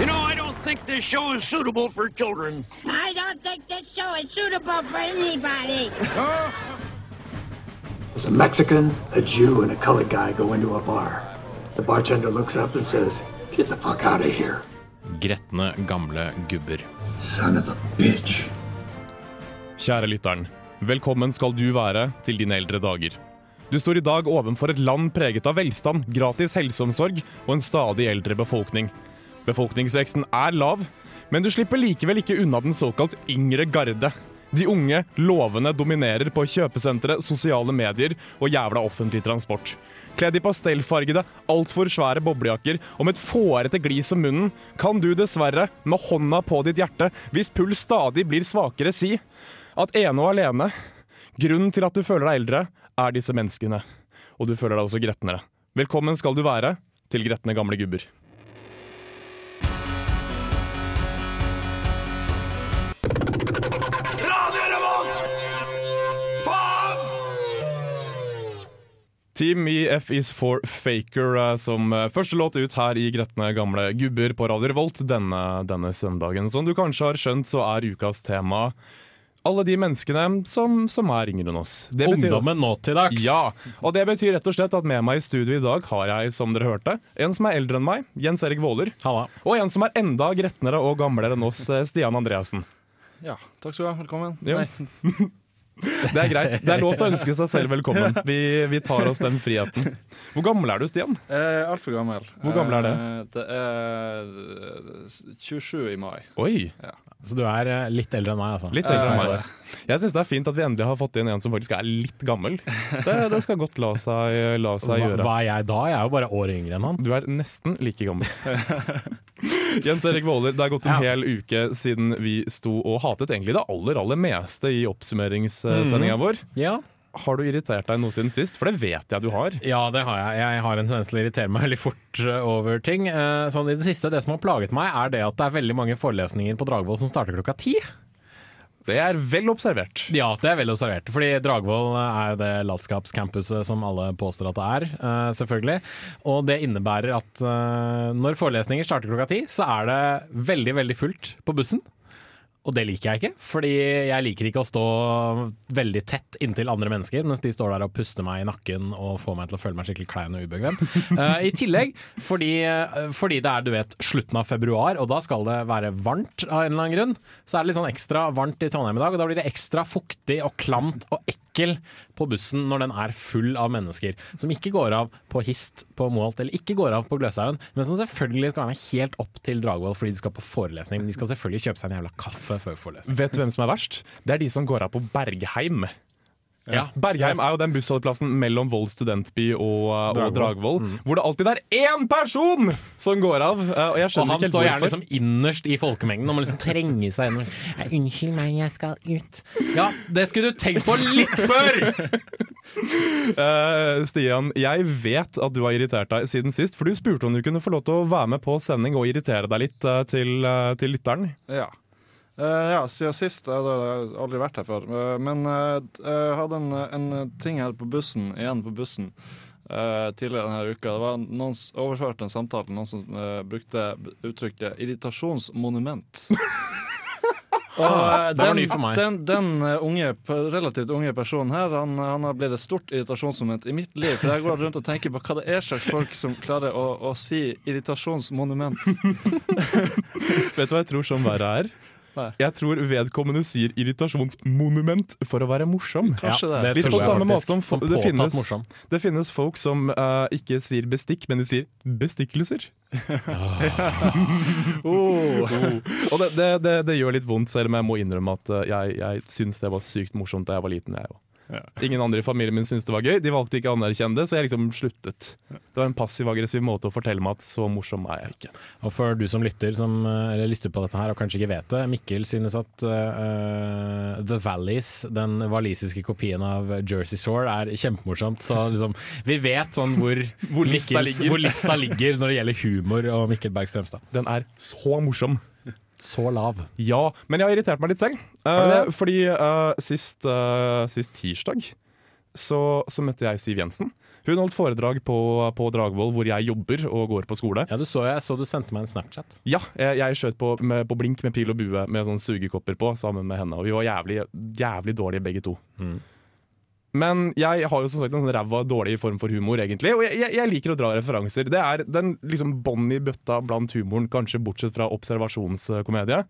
You know, I don't think this show is suitable for children. I don't think this show is suitable for anybody. There's a Mexican, a Jew, and a colored guy go into a bar. The bartender looks up and says, Get the fuck out of here, Gretne gamle gubber. son of a bitch. Kjære lytteren, velkommen skal du være til dine eldre dager. Du står i dag ovenfor et land preget av velstand, gratis helseomsorg og en stadig eldre befolkning. Befolkningsveksten er lav, men du slipper likevel ikke unna den såkalt yngre garde. De unge, lovende dominerer på kjøpesentre, sosiale medier og jævla offentlig transport. Kledd i pastellfargede, altfor svære boblejakker og med et fårete glis om munnen, kan du dessverre, med hånda på ditt hjerte, hvis puls stadig blir svakere, si at ene og alene Grunnen til at du føler deg eldre, er disse menneskene. Og du føler deg også gretnere. Velkommen skal du være til Gretne gamle gubber. Team EF is for Faker eh, som eh, første låt ut her i Gretne gamle gubber på Radio Revolt denne, denne søndagen. Som du kanskje har skjønt, så er ukas tema alle de menneskene som, som er yngre enn oss. Det betyr- Ungdommen nå til dags. Ja, og det betyr rett og slett at med meg i studio i dag har jeg, som dere hørte, en som er eldre enn meg, Jens Erik Våler. Halla. Og en som er enda gretnere og gamlere enn oss, eh, Stian Andreassen. Ja, takk skal du ha. Velkommen. Jo. Det er greit. Det er lov til å ønske seg selv velkommen. Vi, vi tar oss den friheten. Hvor gammel er du, Stian? Eh, Altfor gammel. Hvor gammel er det? Eh, det er eh, 27 i mai. Oi, Så du er eh, litt eldre enn meg, altså. litt eldre enn Eh, meg. Jeg syns det er fint at vi endelig har fått inn en som faktisk er litt gammel. Det, det skal godt la seg, la seg Hva, gjøre. hva er jeg da? Jeg er jo bare året yngre enn han. Du er nesten like gammel. Jens Erik Våler, det er gått en Ja. hel uke siden vi sto og hatet egentlig det aller aller meste i oppsummeringssendinga vår. Ja. Har du irritert deg noe siden sist? For det vet jeg du har. ja, det har jeg. Jeg har en tendens til å irritere meg veldig fort eh, over ting. Eh, Sånn i Det siste, det som har plaget meg, er det at det er veldig mange forelesninger på Dragvoll som starter klokka ti. Det er vel observert. Ja, det er vel observert. Fordi Dragvoll er jo det latskapscampuset som alle påstår at det er, eh, selvfølgelig. Og det innebærer at eh, når forelesninger starter klokka ti, så er det veldig, veldig fullt på bussen. Og det liker jeg ikke, fordi jeg liker ikke å stå veldig tett inntil andre mennesker mens de står der og puster meg i nakken og får meg til å føle meg skikkelig klein og ubekvem. Uh, I tillegg, fordi, eh, fordi det er du vet, slutten av februar, og da skal det være varmt av en eller annen grunn, så er det litt sånn ekstra varmt i Trondheim i dag, og da blir det ekstra fuktig og klamt og ekkel på bussen når den er full av mennesker. Som ikke går av på Hist på Moholt, eller ikke går av på Gløshaugen, men som selvfølgelig skal være med helt opp til Dragvoll fordi de skal på forelesning. Men de skal selvfølgelig kjøpe seg en jævla kaffe før forelesning. Vet du hvem som er verst? Det er de som går av på Bergheim. Ja. Bergheim er jo den bussholdeplassen mellom Vold studentby og, og Dragvoll. mm. hvor det alltid er én person som går av. eh, Og jeg Og han ikke står gjerne liksom innerst i folkemengden og må liksom trenge seg gjennom. Unnskyld meg, jeg skal ut. Ja, det skulle du tenkt på litt før! uh, Stian, jeg vet at du har irritert deg siden sist, for du spurte om du kunne få lov til å være med på sending og irritere deg litt uh, til, uh, til lytteren. Ja. Eh, ja, siden sist Jeg har aldri vært her før. Eh, men eh, jeg hadde en, en ting her på bussen, igjen på bussen, tidligere denne uka. Det var noen overførte en samtale til noen som brukte uttrykket 'irritasjonsmonument'. Og var den, den, den unge, relativt unge personen her, han, han har blitt et stort irritasjonsmoment i mitt liv. For jeg går rundt og tenker på hva det er slags folk som klarer å, å si 'irritasjonsmonument'. Vet du hva jeg tror som verre er? Nei. Jeg tror vedkommende sier irritasjonsmonument for å være morsom. Kanskje det. Litt på samme måte som, det, finnes, morsom. det finnes folk som uh, ikke sier bestikk, men de sier bestikkelser. Oh. Og det, det, det, det gjør litt vondt, selv om jeg må innrømme at eh, jeg, jeg syns det var sykt morsomt da jeg var liten. jeg også. Ingen andre i familien min syntes det var gøy. De valgte ikke å anerkjenne det, så jeg liksom sluttet. Det var en passiv-aggressiv måte å fortelle meg at så morsom er jeg ikke. Og for du som lytter, som, eller lytter på dette her og kanskje ikke vet det, Mikkel synes at uh, The Valleys, den walisiske kopien av Jersey Shore, er kjempemorsomt. Så liksom, vi vet sånn hvor, Hvor lista Mikkels- ligger. hvor lista ligger når det gjelder humor og Mikkel Berg Strømstad. Den er så morsom. Så lav. Ja, men jeg har irritert meg litt selv. Eh, fordi eh, sist, eh, sist tirsdag så, så møtte jeg Siv Jensen. Hun holdt foredrag på, på Dragvoll, hvor jeg jobber og går på skole. Ja, du så, jeg så du sendte meg en Snapchat. Ja, jeg, jeg skjøt på, med, på blink med pil og bue med sånne sugekopper på sammen med henne. Og vi var jævlig, jævlig dårlige begge to. Men jeg har jo som sagt en sånn ræva dårlig form for humor, egentlig. Og jeg, jeg, jeg liker å dra referanser. Det er den liksom bånd i bøtta blant humoren, kanskje bortsett fra observasjonskomedie.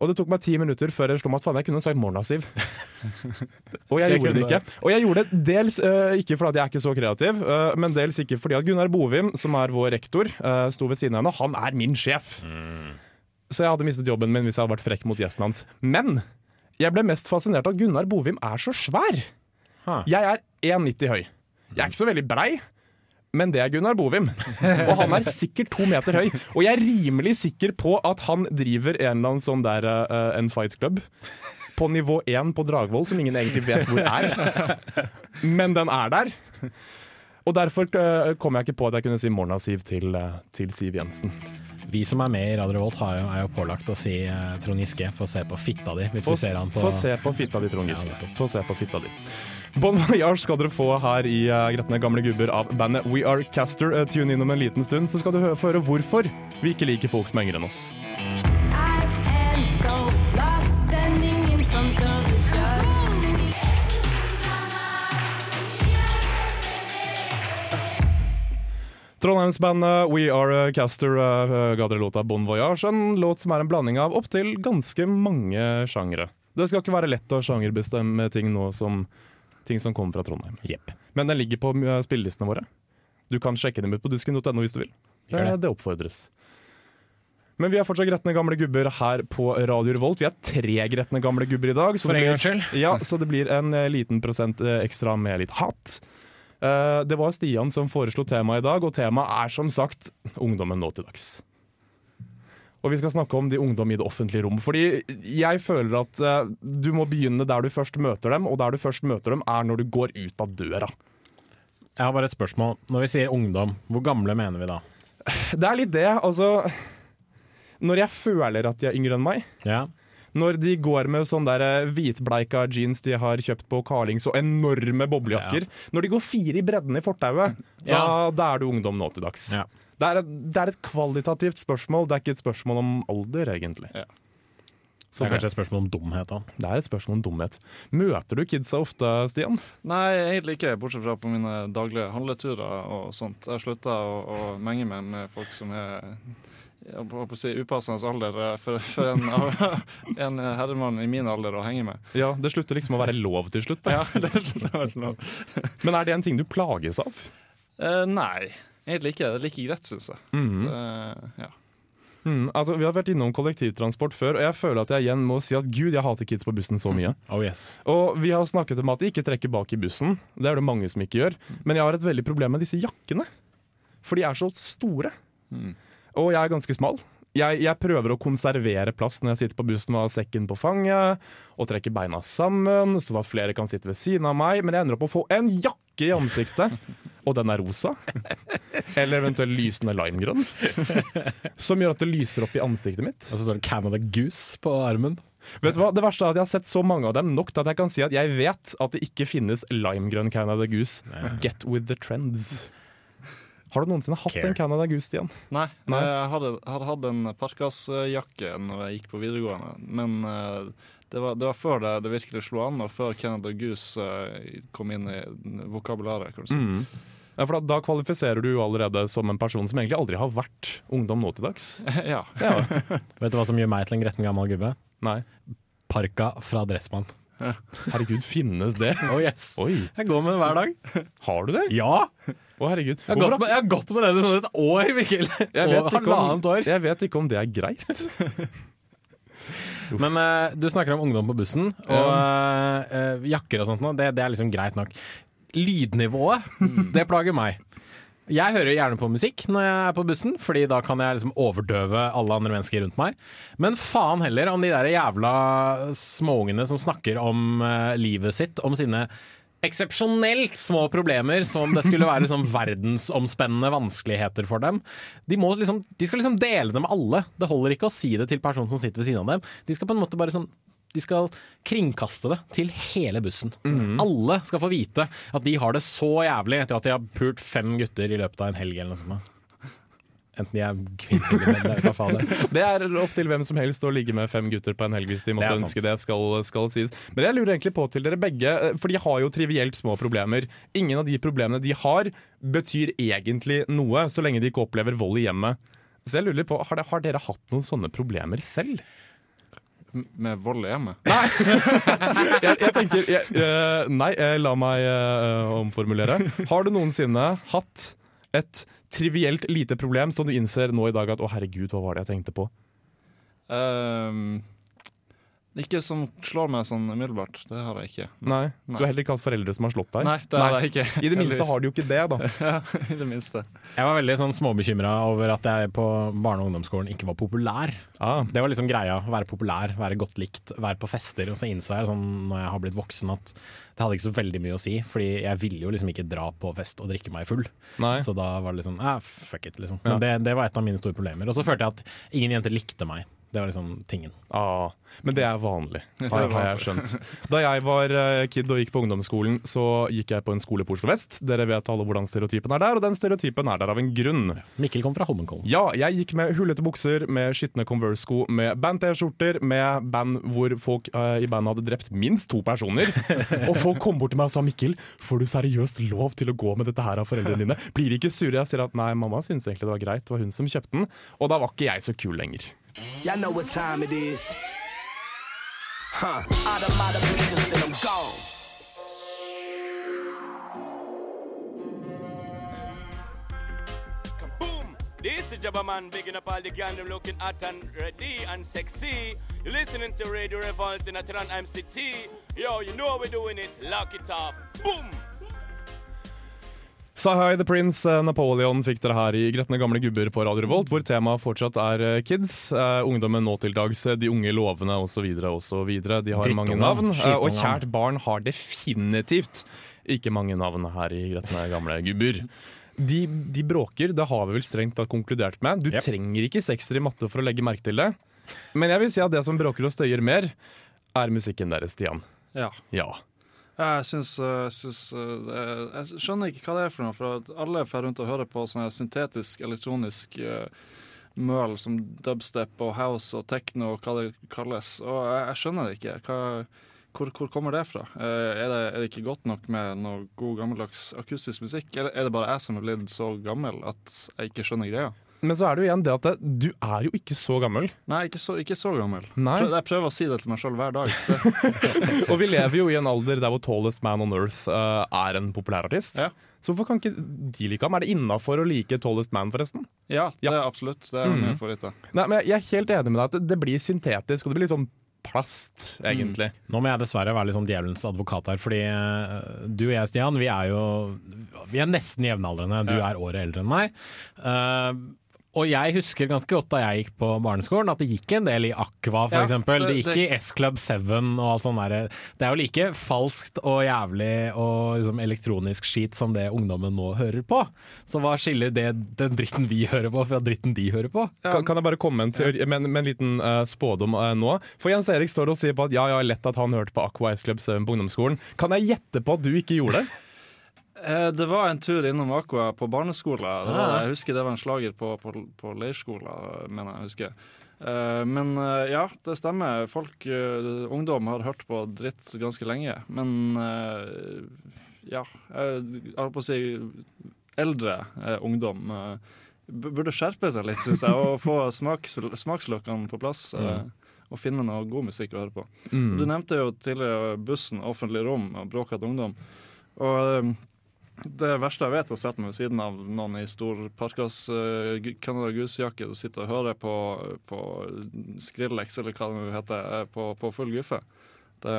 Og det tok meg ti minutter før jeg slo meg at faen, jeg kunne sagt Morgenasiv. og jeg gjorde det ikke. Og jeg gjorde det dels uh, ikke fordi jeg er ikke så kreativ, uh, men dels ikke fordi at Gunnar Bovim, som er vår rektor, uh, sto ved siden av henne. Han er min sjef. Så jeg hadde mistet jobben min hvis jeg hadde vært frekk mot gjesten hans. Men jeg ble mest fascinert av at Gunnar Bovim er så svær. Ha. Jeg er 1,90 høy. Jeg er ikke så veldig brei. Men det er Gunnar Bovim, og han er sikkert to meter høy. Og jeg er rimelig sikker på at han driver en eller annen sånn der uh, en fight club på nivå 1 på Dragvoll, som ingen egentlig vet hvor er. Men den er der. Og derfor uh, kom jeg ikke på at jeg kunne si Morna-Siv til, uh, til Siv Jensen. Vi som er med i Radio Revolt, har jo, er jo pålagt å si uh, Trond Giske få se på fitta di, hvis Få, vi ser han på få se på fitta di, Trond Giske. Ja, Få se på fitta di. Bon Voyage skal dere få her i uh, Gretne gamle gubber av bandet We Are Caster. Uh, tune inn om en liten stund, så skal du få høre hvorfor vi ikke liker folk som er yngre enn oss. Trondheimsbandet We Are Caster uh, ga dere låta Bon Voyage, en låt som er en blanding av opptil ganske mange sjangere. Det skal ikke være lett å sjangerbestemme ting nå som ting som kommer fra Trondheim. Yep. Men den ligger på uh, spillelistene våre. Du kan sjekke dem ut på dusken.no hvis du vil. Det, det. det oppfordres. Men vi er fortsatt gretne gamle gubber her på Radio Revolt. Vi er tre gretne gamle gubber i dag. så For det blir-. Ja, så det blir en eh, liten prosent eh, ekstra med litt hat. Eh, det var Stian som foreslo temaet i dag, og temaet er som sagt ungdommen nå til dags. Og vi skal snakke om de ungdom i det offentlige rom. Fordi jeg føler at eh, du må begynne der du først møter dem, og der du først møter dem er når du går ut av døra. Jeg har bare et spørsmål. Når vi sier ungdom, hvor gamle mener vi da? Det er litt det, altså Når jeg føler at de er yngre enn meg, Ja. Når de går med sånne der eh, hvitbleika jeans de har kjøpt på Carlings og enorme boblejakker. Når de går fire i bredden i fortauet, da, Ja. da er du ungdom nå til dags. Ja. Det, er, et- det er et kvalitativt spørsmål, det er ikke et spørsmål om alder, egentlig. Ja. Så det er kanskje et spørsmål om dumhet òg. Det er et spørsmål om dumhet. Møter du kidsa ofte, Stian? Nei, egentlig ikke, bortsett fra på mine daglige handleturer og sånt. Jeg har slutta å, å menge meg med folk som er si upassende alder eh, for, for en, en herremann i min alder å henge med. Ja, Det slutter liksom å være lov til slutt. Da. Ja, det er vel lov. Men er det en ting du plages av? Eh, nei, egentlig ikke. Det er like greit, syns jeg. Mhm. Det, ja. Mm, altså, vi har vært innom kollektivtransport før, og jeg føler at jeg igjen må si at gud, jeg hater kids på bussen så mye. Oh yes. Og vi har snakket om at de ikke trekker bak i bussen. Det er det mange som ikke gjør. Men jeg har et veldig problem med disse jakkene. For de er så store. Mm. Og jeg er ganske smal. Jeg, jeg prøver å konservere plass når jeg sitter på bussen og har sekken på fanget, og trekker beina sammen, sånn at flere kan sitte ved siden av meg. Men jeg ender opp å få en jakke i ansiktet, og den er rosa. Eller eventuelt lysende limegrønn. Som gjør at det lyser opp i ansiktet mitt. Og så står det Canada Goose på armen. Vet du hva? Det verste er at jeg har sett så mange av dem nok til at jeg kan si at jeg vet at det ikke finnes limegrønn Canada Goose. Get with the trends. Har du noensinne hatt Care. en Canada Goose, Stian? Nei, Nei. jeg hadde, hadde hatt en parkasjakke når jeg gikk på videregående, men eh, det var, det var før det, det virkelig slo an, og før Canada Goose eh, kom inn i vokabularet. kan du si. Mm. Ja, for da, da kvalifiserer du allerede som en person som egentlig aldri har vært ungdom nå til dags. ja. Vet du hva som gjør meg til en gretten gammel gubbe? Nei. Parka fra Dressmann. Herregud, finnes det? Oh yes. Oi, Jeg går med det hver dag. har du det? Ja! Å, herregud. Jeg har, gått med, jeg har gått med den i sånn et år, Mikkel. Jeg vet, ikke om, år. jeg vet ikke om det er greit. Men eh, du snakker om ungdom på bussen, og eh, eh, jakker og sånt nå, det, det er liksom greit nok. Lydnivået, det plager meg. Jeg hører gjerne på musikk når jeg er på bussen, Fordi da kan jeg liksom overdøve alle andre mennesker rundt meg. Men faen heller om de der jævla småungene som snakker om eh, livet sitt, om sine eksepsjonelt små problemer, som om det skulle være liksom verdensomspennende vanskeligheter for dem. De, liksom, de skal liksom dele det med alle. Det holder ikke å si det til personen som sitter ved siden av dem. De skal på en måte bare sånn de skal kringkaste det til hele bussen. Alle skal få vite at de har det så jævlig etter at de har pult fem gutter i løpet av en helg eller noe sånt. Enten de er kvinner eller menn. det er hva faen det er. Opp til hvem som helst å ligge med fem gutter på en helg hvis de måtte Det sant. ønske det, skal, skal sies. Men jeg lurer egentlig på til dere begge, eh, for de har jo trivielt små problemer. Ingen av de problemene de har, betyr egentlig noe, så lenge de ikke opplever vold i hjemmet. Så jeg lurer på, har, de, har dere hatt noen sånne problemer selv? Med vold i hjemmet. Jeg, jeg tenker jeg, uh, Nei, eh, la meg uh, omformulere. Har du noensinne hatt et trivielt lite problem som du innser nå i dag at å herregud, hva var det jeg tenkte på? Ehm, ikke som slår meg sånn umiddelbart. Det har jeg ikke. Nei, Du har heller ikke hatt foreldre som har slått deg? Nei, det har jeg ikke. I det minste har du jo ikke det, da. Ja, i det minste. Jeg var veldig sånn småbekymra over at jeg på barne- og ungdomsskolen ikke var populær. Ah. Det var liksom greia. Å være populær, være godt likt, være på fester. Og så innså jeg sånn når jeg har blitt voksen at det hadde ikke så veldig mye å si. Fordi jeg ville jo liksom ikke dra på fest og drikke meg full. Nei. Så da var det liksom eh, fuck it, liksom. Men det, det var et av mine store problemer. Og så følte jeg at ingen jenter likte meg. Det var liksom tingen. Ah, men det er vanlig, har, har jeg skjønt. Da jeg var eh, kid og gikk på ungdomsskolen, så gikk jeg på en skole på Oslo vest. Dere vet alle hvordan stereotypen er der, og den stereotypen er der av en grunn. Mikkel kom fra Holmenkollen. Ja, jeg gikk med hullete bukser, med skitne Converse-sko, med band-T-skjorter, med band hvor folk eh, i bandet hadde drept minst to personer. og folk kom bort til meg og sa Mikkel, får du seriøst lov til å gå med dette her av foreldrene dine? Blir de ikke sure? Jeg sier at nei, mamma syns egentlig det var greit, det var hun som kjøpte den. Og da var ikke jeg så kul lenger. Y'all know what time it is. Huh. Out of my business, then I'm gone. Boom! This is Jabba Man, bigging up all the gang, them looking hot and ready and sexy. You're listening to Radio Revolt in Atran MCT. Yo, you know how we're doing it. Lock it up. Boom! Sahai The Prince, eh, Napoleon fikk dere her i Gretne gamle gubber på Radio Revolt, hvor temaet fortsatt er eh, kids. eh, ungdommen nå til dags, de unge lovene osv. osv. De har mange navn, og kjært barn har definitivt ikke mange navn her i Gretne gamle gubber. De, de bråker, det har vi vel strengt tatt konkludert med. Du Yep. trenger ikke sekser i matte for å legge merke til det. Men jeg vil si at det som bråker og støyer mer, er musikken deres, Stian. Ja. Ja. Jeg syns, syns uh, Jeg skjønner ikke hva det er for noe, for alle får rundt og hører på sånn syntetisk, elektronisk uh, møl som dubstep og house og techno og hva det kalles. Og jeg, jeg skjønner det ikke. Hva, hvor, hvor kommer det fra? Er, det, er det ikke godt nok med noe god gammeldags akustisk musikk, eller er det bare jeg som er blitt så gammel at jeg ikke skjønner greia? Men så er det jo igjen det at det, du er jo ikke så gammel. Nei, ikke så, ikke så gammel. Nei. Prøv, jeg prøver å si det til meg sjøl hver dag. Og vi lever jo i en alder der hvor Tallest Man on Earth uh, er en populærartist. Ja. Så hvorfor kan ikke de like ham? Er det innafor å like Tallest Man, forresten? ja, det er absolutt. Det er mm. min favoritt. Nei, men Jeg er helt enig med deg at det, det blir syntetisk, og det blir litt sånn plast, egentlig. Nå må jeg dessverre være litt sånn djevelens advokat her, fordi eh, du og jeg, Stian, vi er jo Vi er nesten jevnaldrende. Du er året eldre enn meg. Eh, og jeg husker ganske godt da jeg gikk på barneskolen, at det gikk en del i Aqua, for Ja, eksempel. Det det- gikk i S-Club 7 og alt sånt der. Det er jo like falskt og jævlig og liksom elektronisk skit som det ungdommen nå hører på. Så hva skiller det den dritten vi hører på, fra dritten de hører på? Kan, kan jeg bare komme med en, teori, med, med en liten uh, spådom uh, nå? For Jens Erik står og sier på at ja, ja, lett at han hørte på Aqua S-Club 7 på ungdomsskolen. Kan jeg gjette på at du ikke gjorde det? Eh, Det var en tur innom Aqua på barneskolen. Ah. jeg husker det var en slager på, på, på leirskolen, mener jeg husker. Eh, Men eh, ja, det stemmer. Folk, ungdom, har hørt på dritt ganske lenge. Men ja, jeg holdt på å si eldre ungdom burde skjerpe seg litt, syns jeg, og få smaks, smaksløkene på plass. eh, Og finne noe god musikk å høre på. Du nevnte jo tidligere bussen, offentlig rom og bråkete ungdom. Og det verste jeg vet, er å sette meg ved siden av noen i stor parkas uh, Canada Goose-jakke og sitte og høre på, på Skrillex, eller hva det heter, eh, på, på full guffe. Det,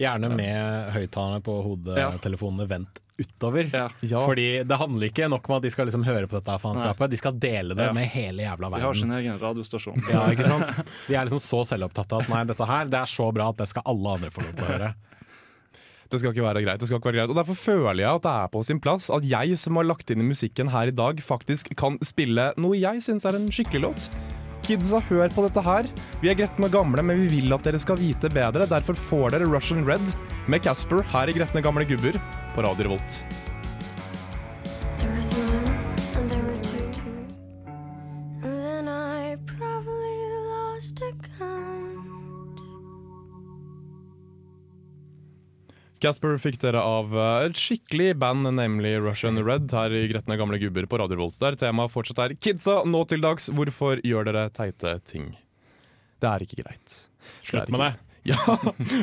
Gjerne med høyttalerne på hodetelefonene vendt utover. ja. Ja. Fordi det handler ikke nok om at de skal liksom høre på dette faenskapet, de skal dele det Ja. med hele jævla verden. De har sin egen radiostasjon. Ja, ikke sant? De er liksom så selvopptatte at nei, dette her det er så bra at det skal alle andre få lov til å høre. Det skal ikke være greit. det skal ikke være greit Og Derfor føler jeg at det er på sin plass at jeg som har lagt inn i musikken her i dag, faktisk kan spille noe jeg syns er en skikkelig låt. Kidsa, hør på dette her. Vi er gretne gamle, men vi vil at dere skal vite bedre. Derfor får dere Russian Red med Casper her i Gretne gamle gubber på Radio Revolt. Casper fikk dere av eh, et skikkelig band, nemlig Russian Red, her i Gretne gamle gubber på Radio Volt, Der temaet fortsatt er Kidsa nå til dags, hvorfor gjør dere teite ting? Det er ikke greit. Slutt med det. Ja,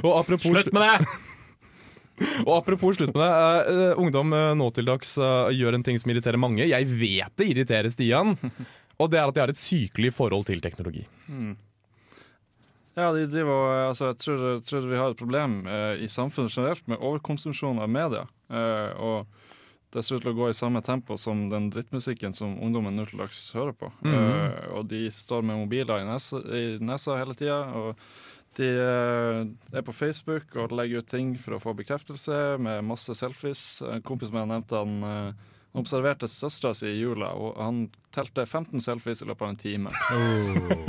og apropos Slutt med det! Og apropos slutt med det. eh, eh, ungdom uh, nå til dags uh, gjør en ting som irriterer mange. Jeg vet det irriterer Stian. Og det er at de har et sykelig forhold til teknologi. Ja, de driver og altså, Jeg tror, jeg tror vi har et problem eh, i samfunnet generelt med overkonsumsjon av media. Eh, og det ser ut til å gå i samme tempo som den drittmusikken som ungdommen nå til dags hører på. Eh, og de står med mobiler i nesa, i nesa hele tida. Og de eh, er på Facebook og legger ut ting for å få bekreftelse med masse selfies. En kompis med jeg nevnte han eh, han observerte søstera si i jula, og han telte 15 selfies i løpet av en time.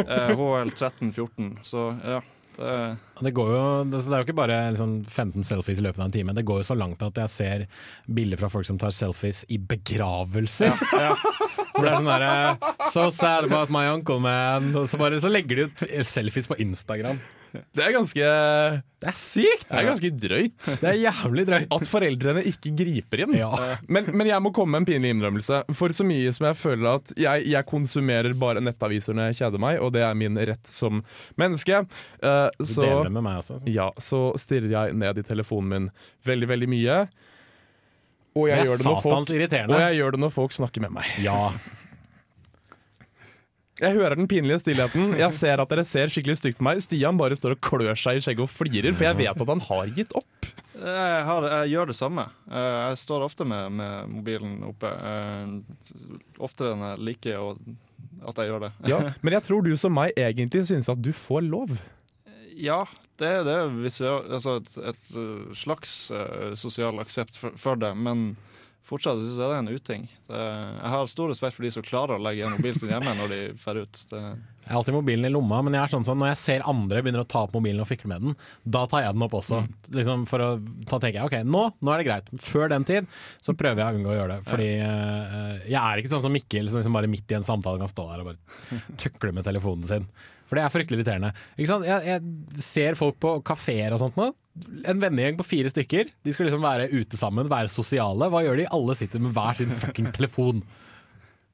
Eh, HL 13-14, så ja. Det, Det, går jo, det er jo ikke bare liksom 15 selfies i løpet av en time. Det går jo så langt at jeg ser bilder fra folk som tar selfies i begravelser. ja. Hvor det er sånn derre So sad about my uncle, man. Og så, bare, så legger de ut selfies på Instagram. Det er ganske Det er sykt! Det er ganske drøyt. Det er jævlig drøyt. At foreldrene ikke griper inn. Ja. Men, men jeg må komme med en pinlig innrømmelse. For så mye som jeg føler at jeg, jeg konsumerer bare nettaviser når jeg kjeder meg, og det er min rett som menneske, uh, så, også. ja, så stirrer jeg ned i telefonen min veldig, veldig mye. Og Det jeg, er gjør det, når folk, og jeg gjør det når folk snakker med meg. Ja. Jeg hører den pinlige stillheten. Jeg ser at dere ser skikkelig stygt på meg. Stian bare står og klør seg i skjegget og flirer, for jeg vet at han har gitt opp. jeg, har, jeg gjør det samme. Eh, Jeg står ofte med, med mobilen oppe. eh, Oftere enn jeg liker at jeg gjør det. Ja, men jeg tror du som meg egentlig synes at du får lov. Ja, det, det er visual, altså et, et slags uh, sosial aksept for, for det, men fortsatt syns jeg det er en uting. Det, jeg har stor respekt for de som klarer å legge igjen mobilen sin hjemme når de drar ut. Det, Jeg har alltid mobilen i lomma, men jeg er sånn sånn, når jeg ser andre begynner å ta opp mobilen og fikle med den, da tar jeg den opp også. Liksom for å, Da tenker jeg OK, nå, nå er det greit. Før den tid så prøver jeg å unngå å gjøre det. Fordi eh, jeg er ikke sånn som Mikkel, som liksom bare midt i en samtale kan stå der og bare tukle med telefonen sin. For det er fryktelig irriterende. Jeg, jeg ser folk på kafeer og sånt nå. En vennegjeng på fire stykker. De skal liksom være ute sammen, være sosiale. Hva gjør de? Alle sitter med hver sin fuckings telefon.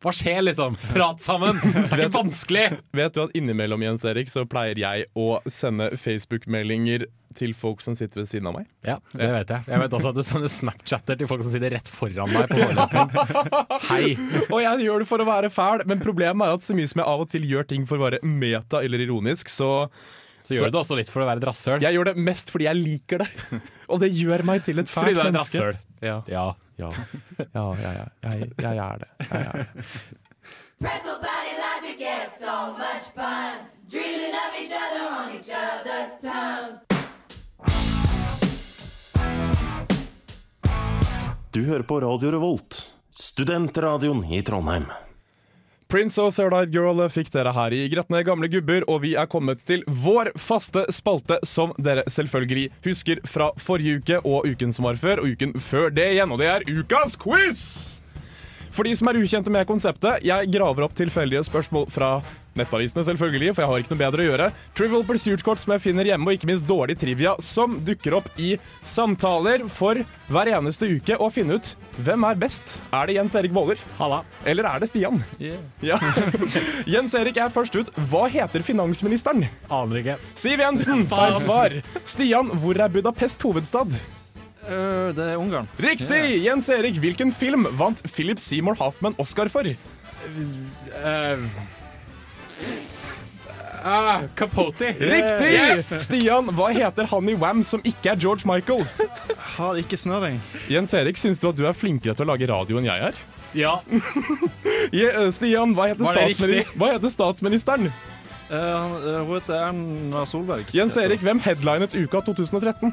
Hva skjer, liksom? Prat sammen! Det er ikke vanskelig! Vet du at innimellom Jens Erik så pleier jeg å sende Facebook-meldinger til folk som sitter ved siden av meg? Ja, det vet jeg. Jeg vet også at du sender Snapchatter til folk som sitter rett foran deg på forelesning. Hei! Og jeg gjør det for å være fæl, men problemet er at så mye som jeg av og til gjør ting for å være meta eller ironisk, så Så gjør du det også litt for å være et rasshøl. jeg gjør det mest fordi jeg liker det. Og det gjør meg til et Fordi du er et menneske. rasshøl. Ja. Ja. Ja. Ja, ja, ja. Jeg, jeg er det. Jeg er det. Du hører på Radio Revolt, studentradioen i Trondheim. Prince og Third Eyed Girl fikk dere her i Gretne gamle gubber, og vi er kommet til vår faste spalte, som dere selvfølgelig husker fra forrige uke og uken som var før, og uken før det igjen, og det er ukas quiz! For de som er ukjente med konseptet, jeg graver opp tilfeldige spørsmål fra nettavisene, selvfølgelig, for jeg har ikke noe bedre å gjøre. Trivial Pursuit-kort som jeg finner hjemme, og ikke minst dårlig trivia, som dukker opp i samtaler for hver eneste uke, og finne ut hvem er best. Er det Jens Erik Våler? Halla. Eller er det Stian? Ja. Jens Erik er først ut. Hva heter finansministeren? Aner ikke. Siv Jensen, feil svar. Stian, hvor er Budapest hovedstad? Øh, det er Ungarn. Riktig! Jens Erik, hvilken film vant Philip Seymour Hoffman Oscar for? Uh, uh, Capote. Riktig! Yes! Stian, hva heter han i Wam som ikke er George Michael? Har ikke snøring. Jens Erik, syns du at du er flinkere til å lage radio enn jeg er? Ja. Eh, Stian, hva heter, Var det statsmini- riktig? hva heter statsministeren? Eh, eh, hun heter Erna Solberg. Jens Erik, hvem headlinet uka 2013?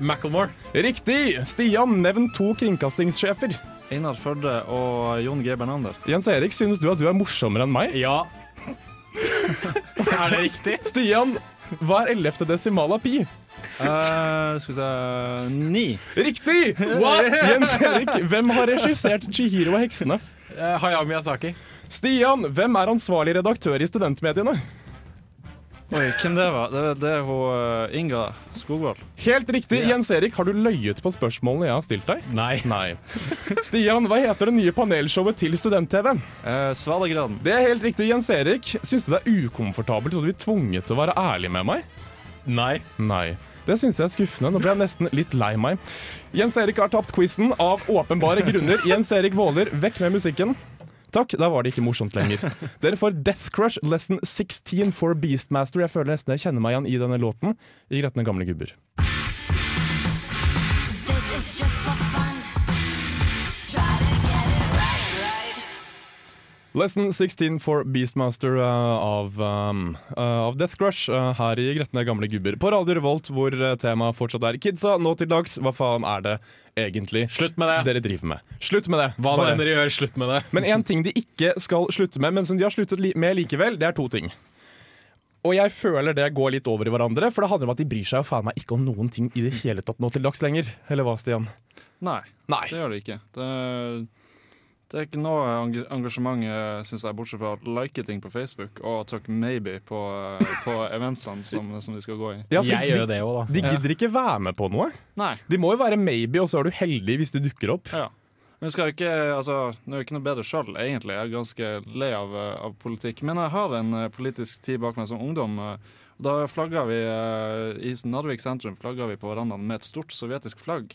Macclemore. Riktig! Stian, nevn to kringkastingssjefer. Einar Førde og Jon G. Bernander. Jens Erik, synes du at du er morsommere enn meg? Ja. Er det riktig? Stian, hva er ellevte desimal av pi? Uh, skal vi se Ni. Riktig! What? Jens Erik, hvem har regissert Chihiro og heksene? Uh, Hayao Miyazaki. Stian, hvem er ansvarlig redaktør i studentmediene? Oi, hvem det var? Det, det er hun eh, Inga Skogvold. Helt riktig. Jens Erik, har du løyet på spørsmålene jeg har stilt deg? Nei. Nei. Stian, hva heter det nye panelshowet til student-TV? Eh, Svalegraden. Det er helt riktig, Jens Erik. Syns du det er ukomfortabelt og du blir tvunget til å være ærlig med meg? Nei. Nei. Det syns jeg er skuffende. Nå ble jeg nesten litt lei meg. Jens Erik har tapt quizen av åpenbare grunner. Jens Erik Våler, vekk med musikken. Takk, da var det ikke morsomt lenger. Dere får Death Crush lesson 16 for Beastmaster. Jeg føler nesten jeg kjenner meg igjen i denne låten i Gretne gamle gubber. Lesson 16 for Beastmaster uh, av, um, uh, av Death Crush uh, her i Gretne gamle gubber på Radio Revolt, hvor uh, temaet fortsatt er kidsa nå til dags. Hva faen er det egentlig Slutt med det. dere driver med? Slutt med det. Hva nå enn dere gjør, slutt med det. Men én ting de ikke skal slutte med, men som de har sluttet li med likevel, det er to ting. Og jeg føler det går litt over i hverandre, for det handler om at de bryr seg jo faen meg ikke om noen ting i det hele tatt nå til dags lenger. Eller hva, Stian? Nei, Nei. det gjør de ikke. Det, det er ikke noe engasjement, syns jeg, bortsett fra å like ting på Facebook og trykke 'maybe' på, eh, på eventsene som, som de skal gå i. Ja, Jeg de, gjør det òg, da. De gidder ikke være med på noe. Nei. De må jo være maybe, og så er du heldig hvis du dukker opp. Ja. Men skal ikke, altså, Det er ikke noe bedre sjøl, egentlig. Jeg er ganske lei av, eh, av politikk. Men jeg har en eh, politisk tid bak meg som ungdom. eh, og Da flagga vi eh, i Narvik sentrum flagga vi på verandaen med et stort sovjetisk flagg.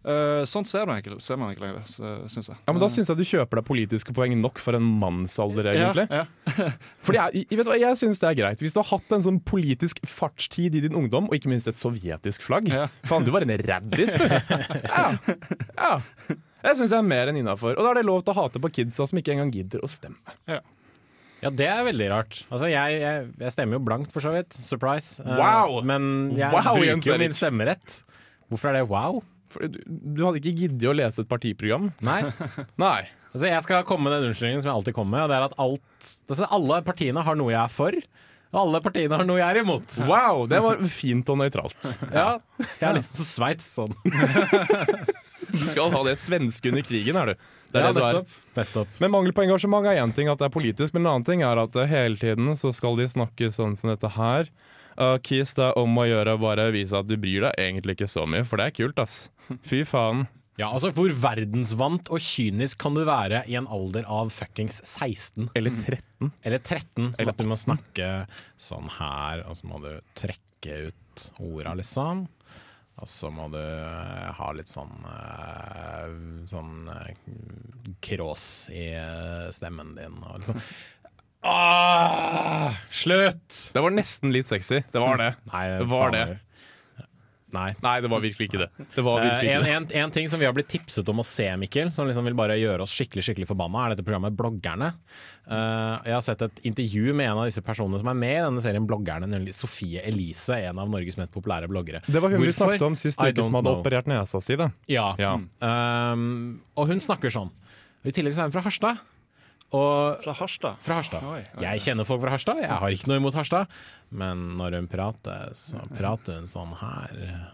Eh, sånt ser man ikke, ser man ikke lenger, syns jeg. Ja, men Da syns jeg du kjøper deg politiske poeng nok for en mannsalder, egentlig. Ja, ja. Fordi jeg, vet du jeg synes det er greit. Hvis du har hatt en sånn politisk fartstid i din ungdom, og ikke minst et sovjetisk flagg Ja. Faen, du var en raddis, du. Ja. ja. Jeg syns jeg er mer enn innafor. Og da er det lov til å hate på kidsa som ikke engang gidder å stemme. Ja, det er veldig rart. Altså, jeg, jeg, jeg stemmer jo blankt, for så vidt. Surprise. Wow. Uh, Men jeg Wow, bruker jo min stemmerett. Hvorfor er det wow? For du, du hadde ikke giddet å lese et partiprogram? Nei. Nei. Altså, jeg skal komme med den unnskyldningen som jeg alltid kommer med, og det er at alt, altså, alle partiene har noe jeg er for, og alle partiene har noe jeg er imot. Wow, det var fint og nøytralt. Ja, jeg er litt Sveits sånn. Du skal ha det svenske under krigen, er du. Det er Ja, det du er. nettopp. nettopp. Men mangel på engasjement er én ting, at det er politisk, men en annen ting er at eh, hele tiden så skal de snakke sånn som dette her. Uh, Kiss, det er om å gjøre å bare vise at du bryr deg egentlig ikke så mye, for det er kult, ass. Fy faen. Ja, altså Hvor verdensvant og kynisk kan du være i en alder av fuckings 16? Eller 13. Eller 13, sånn at du må snakke sånn her, og så må du trekke ut orda, liksom. Og så må du eh, ha litt sånn eh, Sånn eh, krås i stemmen din. Og liksom ah, Slutt! Det var nesten litt sexy. Det var det. Nei, Det var det. Nei. Nei, det var virkelig ikke det. Det var Eh, virkelig en, en, en ting som vi har blitt tipset om å se, Mikkel, som liksom vil bare gjøre oss skikkelig skikkelig forbanna, er dette programmet Bloggerne. Uh, jeg har sett et intervju med en av disse personene som er med i denne serien Bloggerne, nemlig Sofie Elise, en av Norges mest populære bloggere. Det var hun vi snakket om sist I uke, som hadde know. operert nesa si. Ja. Ja. Um, og hun snakker sånn. I tillegg så er hun fra Harstad. Og Fra Harstad. fra Harstad. Oi, oi, Jeg kjenner folk fra Harstad, jeg har ikke noe imot Harstad. Men når hun prater, så prater hun sånn her.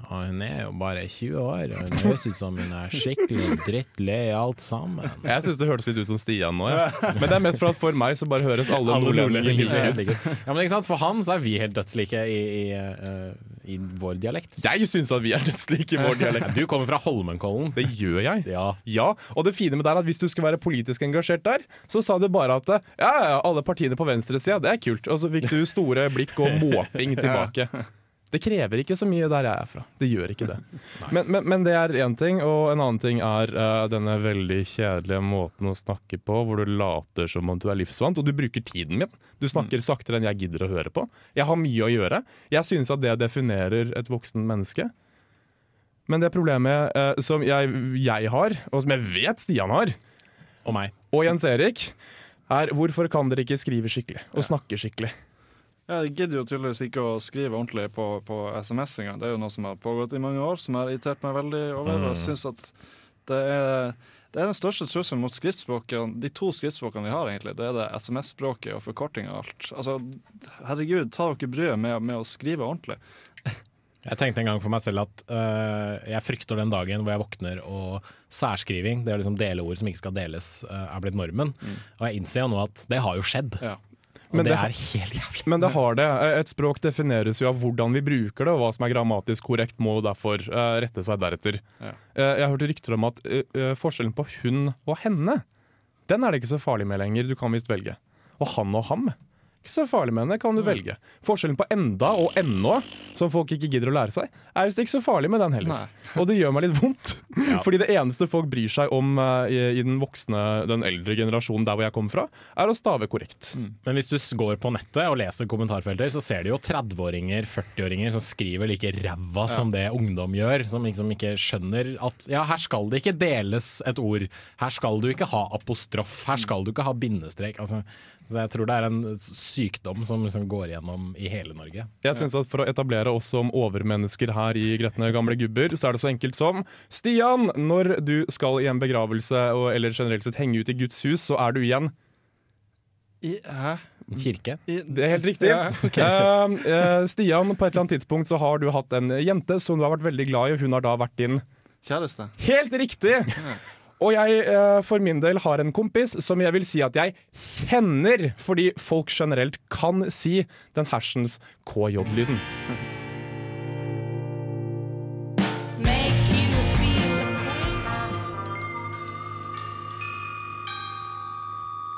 Og hun er jo bare 20 år, og hun høres ut som hun er skikkelig drittlei alt sammen. Jeg syns det hørtes litt ut som Stian nå, ja. Men det er mest for at for meg så bare høres alle, nordlendinger like ut. Ja, men ikke sant? For han så er vi helt dødslike i, i, eh, i vår dialekt. Jeg syns at vi er dødslike i vår dialekt. Du kommer fra Holmenkollen. Det gjør jeg. Ja. Ja, og det fine med det er at hvis du skulle være politisk engasjert der, så sa du bare at ja, ja, alle partiene på venstresida, det er kult. Og så fikk du store blikk og måping tilbake. Det krever ikke så mye der jeg er fra. Det gjør ikke det. Men, men, men det er én ting, og en annen ting er uh, denne veldig kjedelige måten å snakke på, hvor du later som om du er livsvant, og du bruker tiden min. Du snakker saktere enn jeg gidder å høre på. Jeg har mye å gjøre. Jeg synes at det definerer et voksen menneske. Men det problemet uh, som jeg, jeg har, og som jeg vet Stian har, Og meg. og Jens Erik, er hvorfor kan dere ikke skrive skikkelig og snakke skikkelig? Jeg gidder jo tydeligvis ikke å skrive ordentlig på, på SMS engang. Det er jo noe som har pågått i mange år, som har irritert meg veldig over. Og jeg synes at det er, det er den største trusselen mot skriftspråkene, de to skriftspråkene vi har, egentlig. Det er det SMS-språket og forkorting og alt. Altså, herregud, ta dere bryet med, med å skrive ordentlig. Jeg tenkte en gang for meg selv at uh, jeg frykter den dagen hvor jeg våkner og særskriving, det å liksom dele ord som ikke skal deles, uh, er blitt normen. Og jeg innser jo nå at det har jo skjedd. Ja. Men det, det- er helt jævlig. Men det har det. Et språk defineres jo av hvordan vi bruker det, og hva som er grammatisk korrekt må derfor uh, rette seg deretter. Ja. Uh, jeg hørte rykter om at eh, eh, forskjellen på hun og henne, den er det ikke så farlig med lenger. Du kan visst velge. Og han og ham, ikke så farlig med henne, kan du velge. Forskjellen på enda og ennå, som folk ikke gidder å lære seg, er visst ikke så farlig med den heller. Og det gjør meg litt vondt. Fordi det eneste folk bryr seg om eh, i, i den voksne, den eldre generasjonen der hvor jeg kommer fra, er å stave korrekt. Men hvis du går på nettet og leser kommentarfelter, så ser du jo 30-åringer, 40-åringer som skriver like ræva som det ungdom gjør. Som liksom ikke skjønner at ja, her skal det ikke deles et ord. Her skal du ikke ha apostrof. Her skal du ikke ha bindestrek. Altså, så jeg tror det er en sykdom som liksom går gjennom i hele Norge. Jeg synes at For å etablere oss som overmennesker her i Gretne gamle gubber, så er det så enkelt som Stian, når du skal i en begravelse og, eller generelt sett henge ut i Guds hus, så er du igjen I, hæ? Kirke. I, Det er helt riktig. Ja, okay. Eh, eh, Stian, på et eller annet tidspunkt så har du hatt en jente som du har vært veldig glad i, og hun har da vært din Kjæreste. Helt riktig! Og jeg eh, for min del har en kompis som jeg vil si at jeg kjenner, fordi folk generelt kan si den hersens KJ-lyden.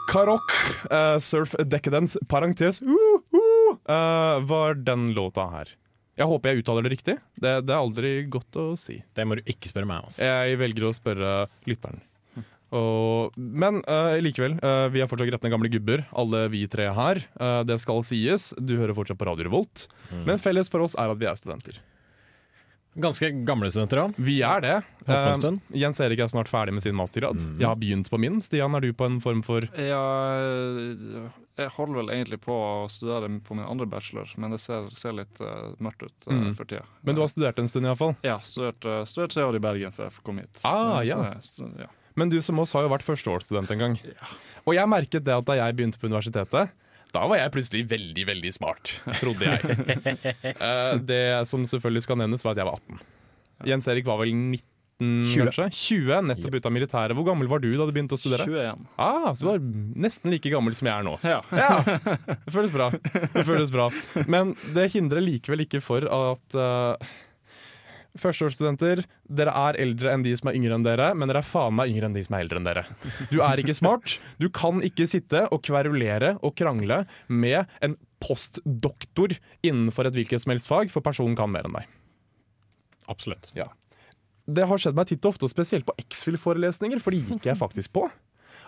Karok, uh, Surf Decadence, parentes, uh, uh, eh, var den låta her. Jeg håper jeg uttaler det riktig. Det, det er aldri godt å si. Det må du ikke spørre meg om. Altså. Jeg velger å spørre lytteren. Og, men uh, likevel, uh, vi er fortsatt gretne gamle gubber, alle vi tre her. Uh, det skal sies, du hører fortsatt på Radio Revolt. Men felles for oss er at vi er studenter. Ganske gamle studenter òg. Vi er det. Eh, stund. Jens Erik er snart ferdig med sin mastergrad. Jeg har begynt på min. Stian, er du på en form for Ja, jeg holder vel egentlig på å studere på min andre bachelor, men det ser, ser litt uh, mørkt ut uh, Mm. for tida. Men du har studert en stund, iallfall. Ja, studert, uh, studert tre år i Bergen før jeg kom hit. Ah, ja. jeg ja. Men du som oss har jo vært førsteårsstudent en gang. Og jeg merket det at da jeg begynte på universitetet, da var jeg plutselig veldig, veldig smart, trodde jeg. Eh, det som selvfølgelig skal nevnes, var at jeg var 18. Jens Erik var vel 19, 20. kanskje? 20, nettopp ut av militæret. Hvor gammel var du da du begynte å studere? 21. Ah, så du var nesten like gammel som jeg er nå. Ja. Ja, det føles bra. Det føles bra. Men det hindrer likevel ikke for at uh, Førsteårsstudenter, dere er eldre enn de som er yngre enn dere, men dere er faen meg yngre enn de som er eldre enn dere. Du er ikke smart. Du kan ikke sitte og kverulere og krangle med en postdoktor innenfor et hvilket som helst fag, for personen kan mer enn deg. Absolutt. Ja. Det har skjedd meg titt og ofte, og spesielt på X-Fill-forelesninger, for de gikk jeg faktisk på.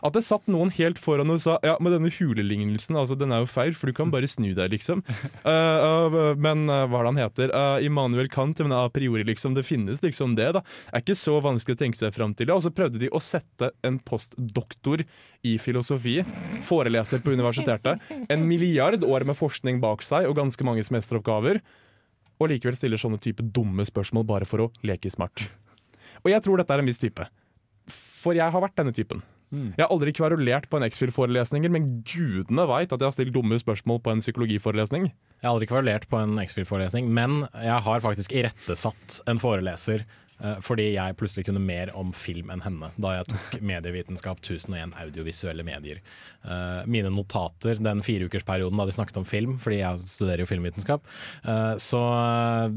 At det satt noen helt foran og sa ja, men denne hulelignelsen altså, den er jo feil, for du kan bare snu deg, liksom. Uh, uh, men uh, hva er det han heter? Uh, Immanuel Kant, men a priori, liksom. Det finnes liksom det, da. Det er ikke så vanskelig å tenke seg fram til det. Og så prøvde de å sette en postdoktor i filosofi, foreleser på universitetet, en milliard år med forskning bak seg og ganske mange semesteroppgaver, og likevel stiller sånne type dumme spørsmål bare for å leke smart. Og jeg tror dette er en viss type. For jeg har vært denne typen. Jeg har aldri kverulert på en X-Fill-forelesninger, men gudene veit at jeg har stilt dumme spørsmål på en psykologiforelesning. Jeg har aldri kverulert på en X-Fill-forelesning, men jeg har faktisk irettesatt en foreleser fordi jeg plutselig kunne mer om film enn henne da jeg tok medievitenskap 1001 audiovisuelle medier. Eh, Mine notater den fireukersperioden da vi snakket om film, fordi jeg studerer jo filmvitenskap, eh, så eh,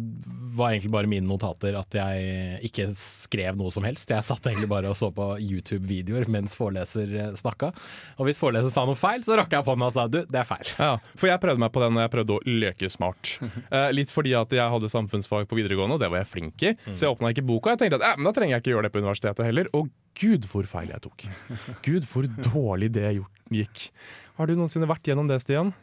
var egentlig bare mine notater at jeg ikke skrev noe som helst. Jeg satt egentlig bare og så på YouTube-videoer mens foreleser eh, snakka. Og hvis foreleser sa noe feil, så rakk jeg på hånda og sa du, det er feil. Ja, For jeg prøvde meg på den når jeg prøvde å leke smart. Eh, litt fordi at jeg hadde samfunnsfag på videregående, og det var jeg flink i. Så jeg åpna ikke boka, og jeg tenkte at eh, men da trenger jeg ikke gjøre det på universitetet heller. Og gud hvor feil jeg tok. Gud hvor dårlig det gikk. Har du noensinne vært gjennom det, Stian?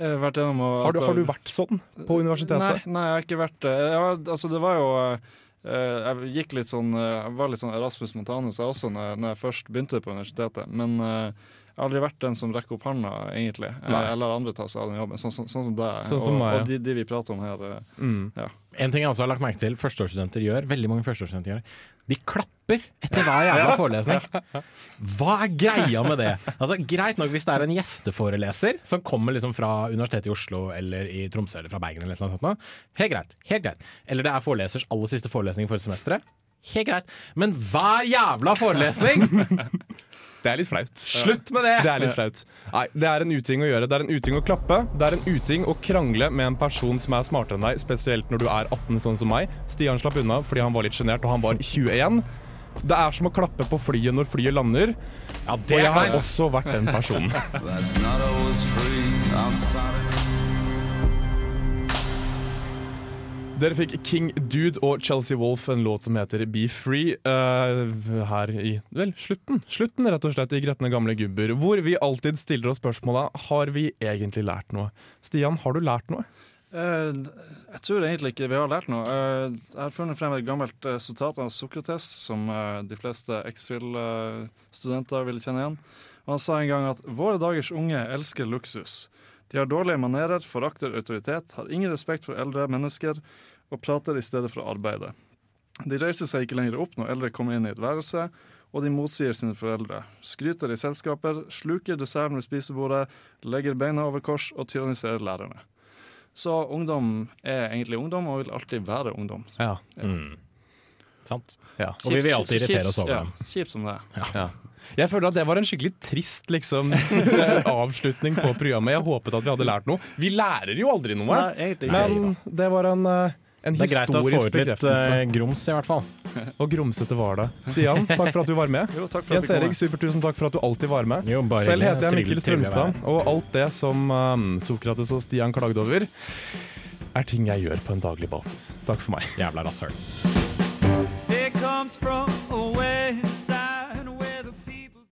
Vært gjennom å- Har du, har du vært sånn på universitetet? Nei, nei, jeg har ikke vært det. Ja, altså, det var jo eh, Jeg gikk litt sånn eh, Jeg var litt sånn Erasmus Montanus jeg også når, når jeg først begynte på universitetet. Men eh, Jeg har aldri vært den som rekker opp hånda, egentlig. Eh, Nei. Eller andre tar seg av den jobben, sånn, sånn, sånn som deg. Sånn som og meg, ja. og de, de vi prater om her. eh, Mm. Ja. En ting jeg også har lagt merke til førsteårsstudenter gjør, veldig mange førsteårsstudenter gjør, de klapper etter hver jævla forelesning. Hva er greia med det? Altså, Greit nok hvis det er en gjesteforeleser som kommer liksom fra Universitetet i Oslo eller i Tromsø eller fra Bergen eller noe sånt. nå. Helt greit. helt greit. Eller det er forelesers aller siste forelesning for semesteret. Helt greit. Men hver jævla forelesning! Det er litt flaut. Slutt med det! Det er litt flaut. Nei, det er en uting å gjøre. Det er en uting å klappe. Det er en uting å krangle med en person som er smartere enn deg, spesielt når du er 18, sånn som meg. Stian slapp unna fordi han var litt sjenert, og han var 21. Det er som å klappe på flyet når flyet lander. Ja, Og jeg har også vært den personen. Dere fikk King Dude og Chelsea Wolf, en låt som heter Be Free, uh, her i vel, slutten. Slutten, rett og slett, i Gretne gamle gubber, hvor vi alltid stiller oss spørsmåla har vi egentlig lært noe. Stian, har du lært noe? Uh, jeg tror egentlig ikke vi har lært noe. Uh, jeg har funnet frem et gammelt resultat av Sokrates, som de fleste X-Fill-studenter vil kjenne igjen. Han sa en gang at våre dagers unge elsker luksus. De har dårlige manerer, forakter autoritet, har ingen respekt for eldre mennesker og prater i stedet for å arbeide. De reiser seg ikke lenger opp når eldre kommer inn i et værelse, og de motsier sine foreldre. Skryter i selskaper, sluker desserten ved spisebordet, legger beina over kors og tyranniserer lærerne. Så ungdom er egentlig ungdom, og vil alltid være ungdom. Ja. Mm. Sant. ja. Og vi vil alltid irritere oss over ja, dem. Kjipt som det er. Ja. Jeg føler at det var en skikkelig trist liksom, avslutning på programmet. Jeg håpet at vi hadde lært noe. Vi lærer jo aldri noe, Nei, men det var en, eh, en Det er greit å få ut litt bekreftelse. eh, grums, i hvert fall. Og grumsete var det. Stian, takk for at du var med. Jo, takk for Jens Erik, supertusen takk for at du alltid var med. Jo, bare Selv heter jeg Mikkel Strømstad, og alt det som um, Sokrates og Stian klagde over, er ting jeg gjør på en daglig basis. Takk for meg. Jævla rasshøl.